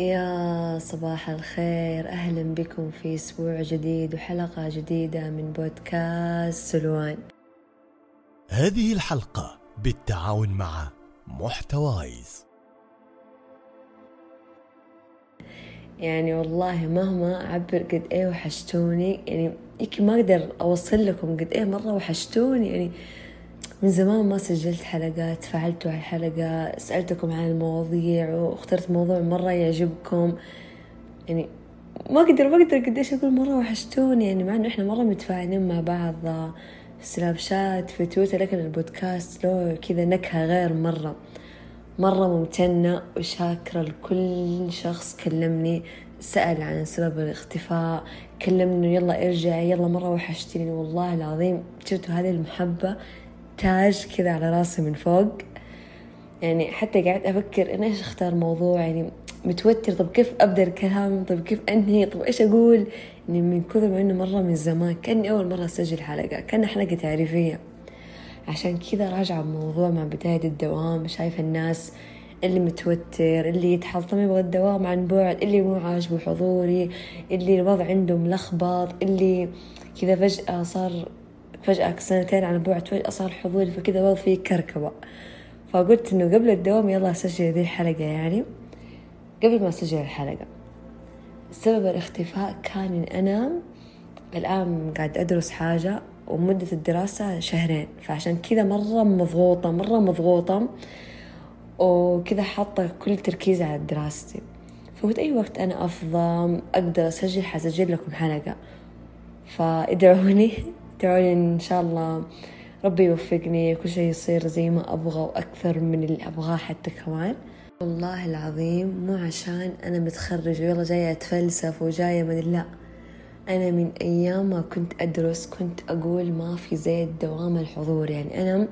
يا صباح الخير. أهلا بكم في أسبوع جديد وحلقة جديدة من بودكاست سلوان. هذه الحلقة بالتعاون مع محتوايز. يعني والله مهما أعبر قد إيه وحشتوني يعني يمكن ما أقدر أوصل لكم قد إيه مرة وحشتوني يعني من زمان ما سجلت حلقات فعلتوا على الحلقة سألتكم عن المواضيع واخترت موضوع مرة يعجبكم. يعني ما أقدر ما أقدر قديش أقول مرة وحشتوني يعني مع إنه إحنا مرة متفاعلين مع بعض في سناب شات في تويتر لكن البودكاست له كذا نكهة غير مرة. مرة ممتنة وشاكرة لكل شخص كلمني سأل عن سبب الاختفاء كلمني يلا ارجع يلا مرة وحشتني والله العظيم شفتوا هذه المحبة؟ تاج كذا على راسي من فوق. يعني حتى قاعد أفكر إن إيش أختار موضوع؟ يعني متوتر. طب كيف أبدأ الكلام؟ طب كيف أنهي؟ طب إيش أقول؟ يعني من كثر ما إنه مرة من زمان كأني أول مرة أسجل حلقة كأنها حلقة تعريفية. عشان كذا راجعة بموضوع مع بداية الدوام. شايفة الناس اللي متوتر اللي يتحطم يبغى الدوام عن بعد اللي مو عاجبه حضوري اللي الوضع عنده ملخبط اللي كذا فجأة صار فجأة سنتين عن بعد فجأة صار حضوري فكذا وضع فيه كركبة. فقلت إنه قبل الدوام يلا أسجل ذي الحلقة يعني. قبل ما أسجل الحلقة. سبب الاختفاء كان إن أنا الآن قاعد أدرس حاجة ومدة الدراسة شهرين. فعشان كذا مرة مضغوطة مرة مضغوطة وكذا حاطة كل تركيزي على دراستي. فقلت أي وقت أنا أفضى أقدر أسجل حسجل لكم حلقة. فإدعوني. ادعوني إن شاء الله. ربي يوفقني. كل شيء يصير زي ما أبغى وأكثر من اللي أبغاه حتى كمان. والله العظيم مو عشان أنا متخرجة ويلا جاية أتفلسف وجاية من لا. أنا من أيام ما كنت أدرس كنت أقول ما في زي الدوام الحضور. يعني أنا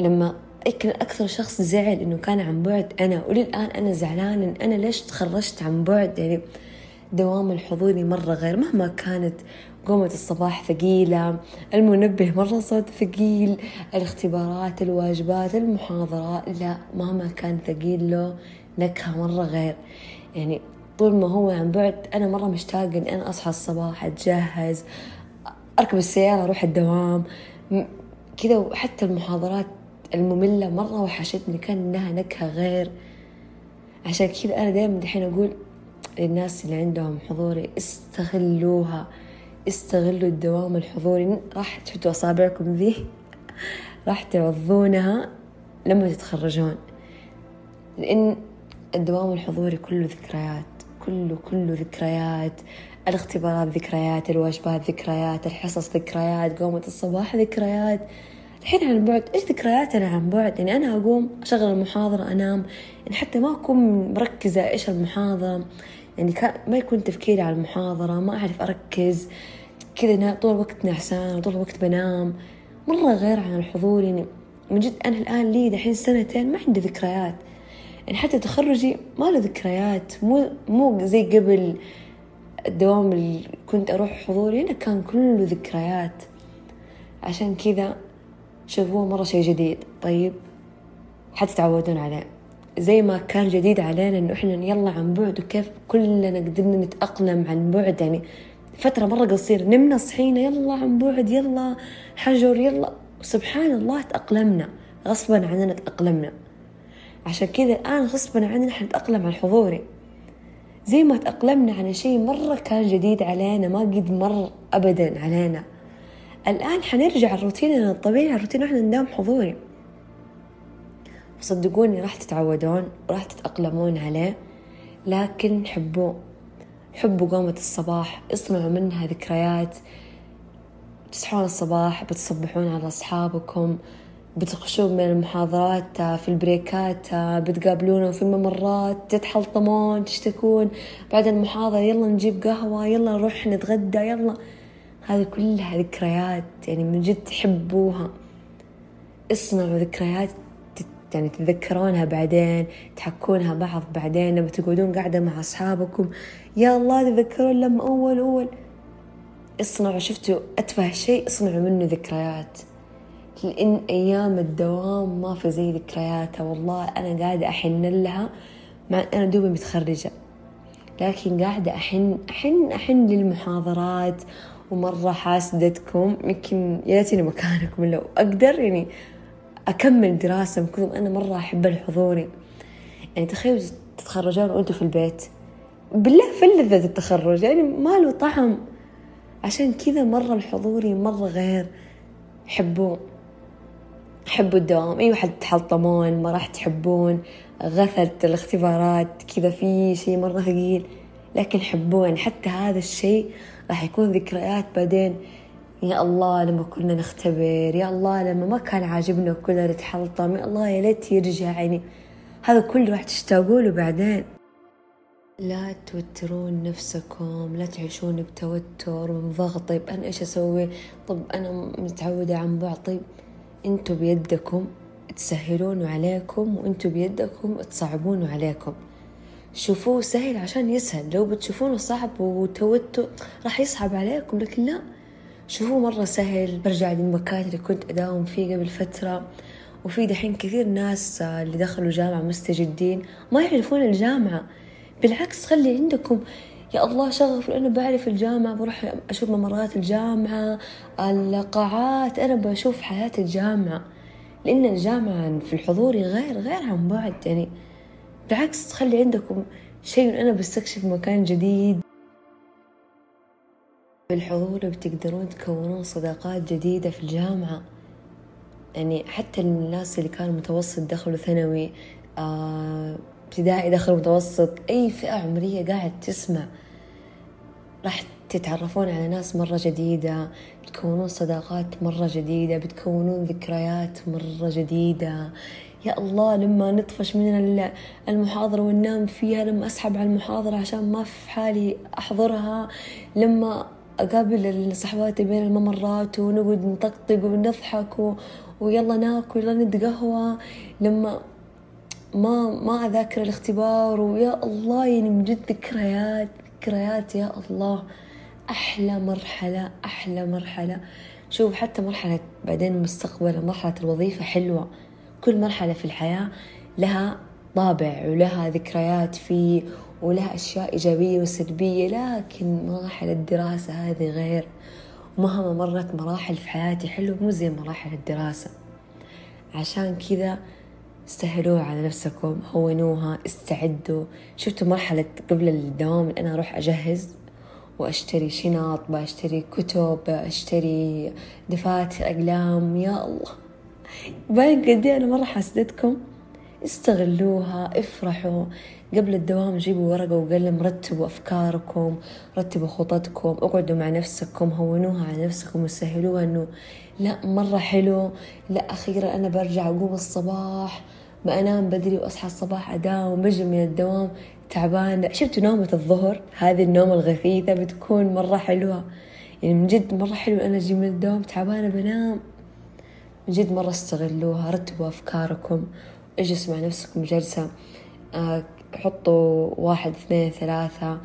لما يمكن أكثر شخص زعل إنه كان عن بعد أنا وللآن أنا زعلان إن أنا ليش تخرجت عن بعد؟ يعني دوام الحضوري مرة غير مهما كانت قومة الصباح ثقيلة المنبه مرة صوت ثقيل الاختبارات الواجبات المحاضرات لا مهما كان ثقيل له نكهة مرة غير. يعني طول ما هو عن بعد أنا مرة مشتاقة إني أنا أصحى الصباح أتجهز أركب السيارة أروح الدوام كذا. وحتى المحاضرات المملة مرة وحشتني كان لها نكهة غير. عشان كذا أنا دايما دحين أقول للناس اللي عندهم حضوري استغلوها استغلوا الدوام الحضوري. راح تحطوا أصابعكم ذي راح تعضونها لما تتخرجون. لأن الدوام الحضوري كله ذكريات كله كله ذكريات. الاختبارات ذكريات الواجبات ذكريات الحصص ذكريات قومة الصباح ذكريات. الحين عن بعد إيش ذكرياتنا عن بعد؟ يعني أنا أقوم أشغل المحاضرة أنام. يعني حتى ما أكون مركزة إيش المحاضرة يعني ما يكون تفكيري على المحاضرة ما أعرف أركز كذا طول الوقت نعسان طول الوقت بنام. مرة غير عن الحضور يعني من جد أنا الآن لي دحين سنتين ما عندي ذكريات. يعني حتى تخرجي ما له ذكريات مو مو زي قبل الدوام اللي كنت أروح حضوري هنا كان كله ذكريات. عشان كذا شوفوه مرة شيء جديد. طيب حتتعودون عليه. زي ما كان جديد علينا إنه إحنا يلا عن بعد وكيف كلنا قدرنا نتأقلم عن بعد. يعني فترة مرة قصيرة نمنا صحينا يلا عن بعد يلا حجر يلا. سبحان الله تأقلمنا غصبا عننا تأقلمنا. عشان كذا الآن غصبا عننا حنتأقلم على حضوري. زي ما تأقلمنا على شيء مرة كان جديد علينا ما قد مر أبدا علينا. الآن حنرجع لروتيننا الطبيعي الروتين إحنا نداوم حضوري. صدقوني راح تتعودون وراح تتأقلمون عليه لكن حبوه حبوا قومة الصباح اصنعوا منها ذكريات. تصحون الصباح بتصبحون على أصحابكم بتخشون من المحاضرات في البريكات بتقابلونهم في الممرات تتحلطمون تشتكون. بعد المحاضرة يلا نجيب قهوة يلا نروح نتغدى يلا. هذه كلها ذكريات يعني من جد تحبوها. اصنعوا ذكريات يعني تتذكرونها بعدين تحكونها بعض بعدين لما تقعدون قاعدة مع أصحابكم. يا الله تذكرون لما أول أول. اصنعوا شفتوا؟ أتفه شيء اصنعوا منه ذكريات. لأن أيام الدوام ما في زي ذكرياتها والله أنا قاعدة أحن لها مع أنا دوبي متخرجة. لكن قاعدة أحن أحن أحن للمحاضرات ومرة حاسدتكم يمكن يا ليتني مكانكم لو أقدر يعني أكمل دراسة من كثر أنا مرة أحب الحضوري يعني تخيلوا تتخرجون وأنتوا في البيت. بالله فلذة التخرج. يعني ما له طعم. عشان كذا مرة الحضوري مرة غير. حبوه. حبوا الدوام. أيوة حتحلطمون ما راح تحبون. غثت الاختبارات كذا في شيء مرة ثقيل. لكن حبوه. يعني حتى هذا الشيء راح يكون ذكريات بعدين. يا الله لما كنا نختبر يا الله لما ما كان عاجبنا كلنا نتحلطم يا الله يا ليت يرجع يعني هذا كله راح تشتاقوا له بعدين؟ لا توترون نفسكم لا تعيشون بتوتر وضغط طيب أنا إيش أسوي؟ طب أنا متعودة عن بعض. طيب أنتوا بيدكم تسهلون عليكم وأنتوا بيدكم تصعبون عليكم. شوفوه سهل عشان يسهل لو بتشوفونه صعب وتوتر راح يصعب عليكم لكن لا. شوفوه مرة سهل. برجع للمكان اللي كنت أداوم فيه قبل فترة وفي دحين كثير ناس اللي دخلوا جامعة مستجدين ما يعرفون الجامعة. بالعكس خلي عندكم يا الله شغف أنا بعرف الجامعة بروح أشوف ممرات الجامعة القاعات أنا بشوف حياة الجامعة. لأن الجامعة في الحضوري غير غير عن بعد يعني. بالعكس خلي عندكم شيء أنا بستكشف مكان جديد. بالحضور بتقدرون تكونون صداقات جديدة في الجامعة. يعني حتى الناس اللي كانوا متوسط دخلوا ثانوي آه، ابتدائي دخلوا متوسط أي فئة عمرية قاعد تسمع. راح تتعرفون على ناس مرة جديدة بتكونون صداقات مرة جديدة بتكونون ذكريات مرة جديدة. يا الله لما نطفش من المحاضرة وننام فيها لما أسحب على المحاضرة عشان ما في حالي أحضرها لما أقابل صحباتي بين الممرات ونقعد نطقطق ونضحك و... ويلا ناكل يلا نتقهوى. لما ما ما أذاكر الاختبار ويا الله يعني من جد ذكريات ذكريات يا الله. أحلى مرحلة أحلى مرحلة. شوف حتى مرحلة بعدين المستقبل مرحلة الوظيفة حلوة. كل مرحلة في الحياة لها طابع ولها ذكريات فيه ولها أشياء إيجابية وسلبية لكن مراحل الدراسة هذه غير. مهما مرت مراحل في حياتي حلوة مو زي مراحل الدراسة عشان كذا استهلوها على نفسكم هونوها استعدوا. شفتوا مرحلة قبل الدوام أنا أروح أجهز وأشتري شنط بشتري كتب أشتري دفاتر أقلام. يا الله! باين قد أنا مرة حسدتكم؟ استغلوها افرحوا. قبل الدوام جيبوا ورقة وقلم رتبوا أفكاركم رتبوا خططكم اقعدوا مع نفسكم هونوها على نفسكم وسهلوها أنه لا مرة حلو. لا أخيرا أنا برجع أقوم الصباح ما أنام بدري وأصحى الصباح أداوم بجي من الدوام تعبان شفتوا نومة الظهر؟ هذه النومة الغثيثة بتكون مرة حلوة. يعني من جد مرة حلو أنا أجي من الدوام تعبانة بنام. من جد مرة استغلوها رتبوا أفكاركم اجلسوا مع نفسكم جلسة. حطوا واحد اثنين ثلاثة.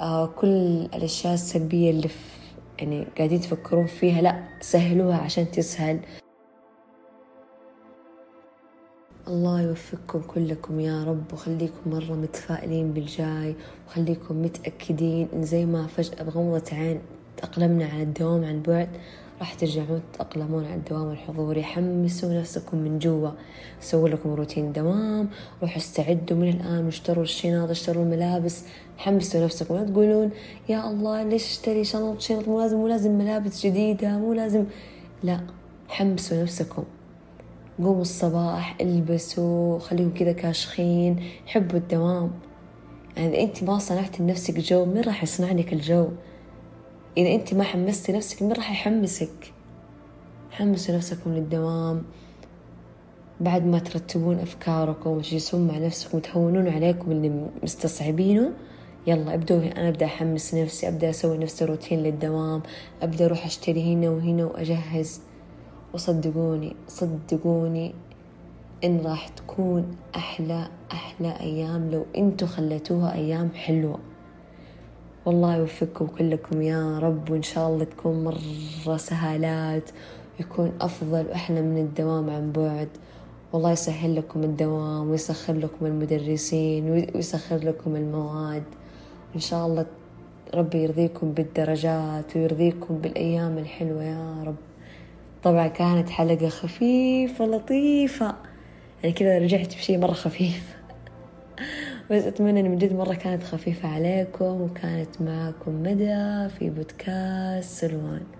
آه كل الأشياء السلبية اللي في يعني قاعدين تفكرون فيها لا سهلوها عشان تسهل. الله يوفقكم كلكم يا رب وخليكم مرة متفائلين بالجاي وخليكم متأكدين إن زي ما فجأة بغمضة عين تأقلمنا على الدوام عن بعد راح ترجعون تتأقلمون على الدوام الحضوري حمسوا نفسكم من جوا. سووا لكم روتين دوام روحوا استعدوا من الآن واشتروا الشنط اشتروا الملابس. حمسوا نفسكم لا تقولون يا الله ليش اشتري شنط؟ شنط مو لازم مو لازم ملابس جديدة مو لازم. لا حمسوا نفسكم. قوموا الصباح البسوا خليهم كذا كاشخين حبوا الدوام. يعني إذا أنت ما صنعتي لنفسك جو مين راح يصنع لك الجو؟ إذا أنت ما حمستي نفسك مين راح يحمسك؟ حمسوا نفسكم للدوام. بعد ما ترتبون أفكاركم وتجلسون مع نفسكم وتهونون عليكم اللي مستصعبينه يلا ابدوا أنا أبدأ أحمس نفسي أبدأ أسوي نفسي روتين للدوام. أبدأ أروح أشتري هنا وهنا وأجهز. وصدقوني صدقوني إن راح تكون أحلى أحلى أيام. لو أنتوا خليتوها أيام حلوة. والله يوفقكم كلكم يا رب وإن شاء الله تكون مرة سهالات ويكون أفضل وأحلى من الدوام عن بعد. والله يسهل لكم الدوام ويسخر لكم المدرسين ويسخر لكم المواد. إن شاء الله ربي يرضيكم بالدرجات ويرضيكم بالأيام الحلوة يا رب. طبعا كانت حلقة خفيفة لطيفة. يعني كذا رجعت بشيء مرة خفيف. بس أتمنى إن من جد مرة كانت خفيفة عليكم وكانت معكم مدى في بودكاست سلوان.